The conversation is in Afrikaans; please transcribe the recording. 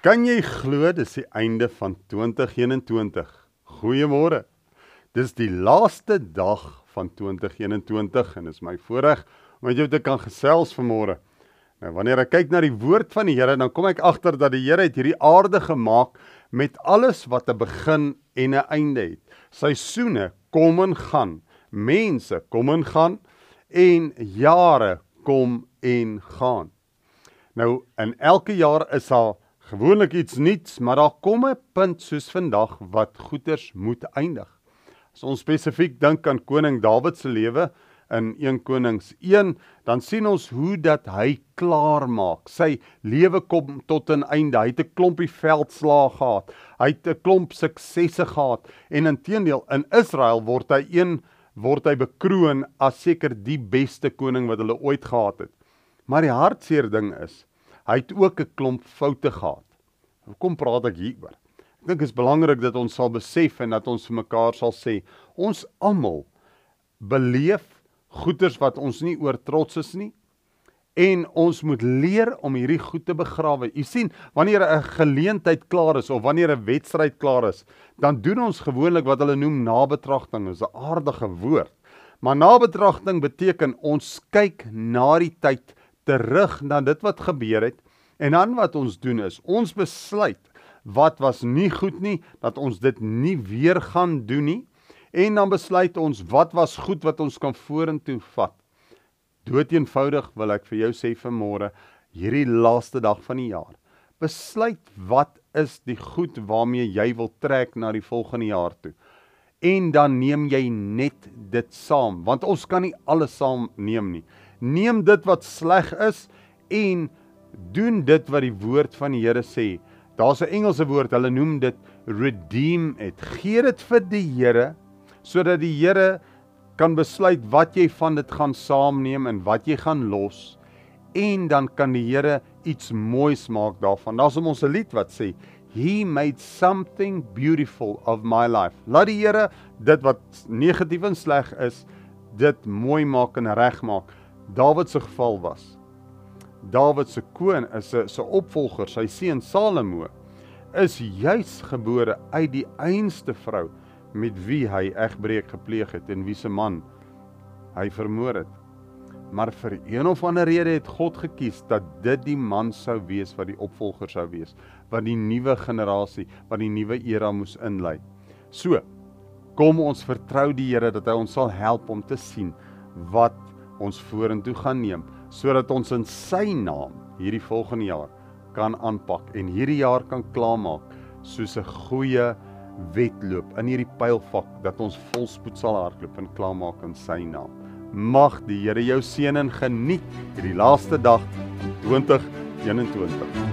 Kan jy glo dis die einde van 2021? Goeiemôre. Dis die laaste dag van 2021 en is my voorreg om met jou te kan gesels vanmôre. Nou wanneer ek kyk na die woord van die Here, dan kom ek agter dat die Here het hierdie aarde gemaak met alles wat 'n begin en 'n einde het. Seisoene kom en gaan, mense kom en gaan en jare kom en gaan. Nou in elke jaar is daar gewoonlik iets nuuts, maar daar kom 'n punt soos vandag wat goeders moet eindig. As ons spesifiek dink aan koning Dawid se lewe in 1 Konings 1, dan sien ons hoe dat hy klaar maak. Sy lewe kom tot 'n einde. Hy het 'n klompie veldslae gehad. Hy het 'n klomp suksesse gehad en intedeel in Israel word hy een word hy bekroon as seker die beste koning wat hulle ooit gehad het. Maar die hartseer ding is, Hy het ook 'n klomp foute gehad. Hoekom praat ek hieroor? Ek dink dit is belangrik dat ons sal besef en dat ons vir mekaar sal sê, ons almal beleef goeders wat ons nie oor trots is nie en ons moet leer om hierdie goed te begrawe. U sien, wanneer 'n geleentheid klaar is of wanneer 'n wedstryd klaar is, dan doen ons gewoonlik wat hulle noem nabetragting. Dit is 'n aardige woord. Maar nabetragting beteken ons kyk na die tyd terug na dit wat gebeur het en dan wat ons doen is ons besluit wat was nie goed nie dat ons dit nie weer gaan doen nie en dan besluit ons wat was goed wat ons kan vorentoe vat. Dood eenvoudig wil ek vir jou sê vanmôre hierdie laaste dag van die jaar besluit wat is die goed waarmee jy wil trek na die volgende jaar toe. En dan neem jy net dit saam want ons kan nie alles saam neem nie neem dit wat sleg is en doen dit wat die woord van die Here sê. Daar's 'n Engelse woord, hulle noem dit redeem it. Gee dit vir die Here sodat die Here kan besluit wat jy van dit gaan saamneem en wat jy gaan los en dan kan die Here iets moois maak daarvan. Daar's ons 'n lied wat sê He made something beautiful of my life. Laat die Here dit wat negatief en sleg is, dit mooi maak en regmaak. Dawid se geval was. Dawid se koon is 'n se opvolger, sy seun Salomo, is juis gebore uit die einste vrou met wie hy egbreek gepleeg het en wie se man hy vermoor het. Maar vir een of ander rede het God gekies dat dit die man sou wees wat die opvolger sou wees, wat die nuwe generasie, wat die nuwe era moes inlei. So, kom ons vertrou die Here dat hy ons sal help om te sien wat ons vorentoe gaan neem sodat ons in sy naam hierdie volgende jaar kan aanpak en hierdie jaar kan klaarmaak soos 'n goeie wedloop in hierdie pylvak dat ons volspoed sal hardloop en klaarmaak in sy naam. Mag die Here jou seën en geniet hierdie laaste dag 2021.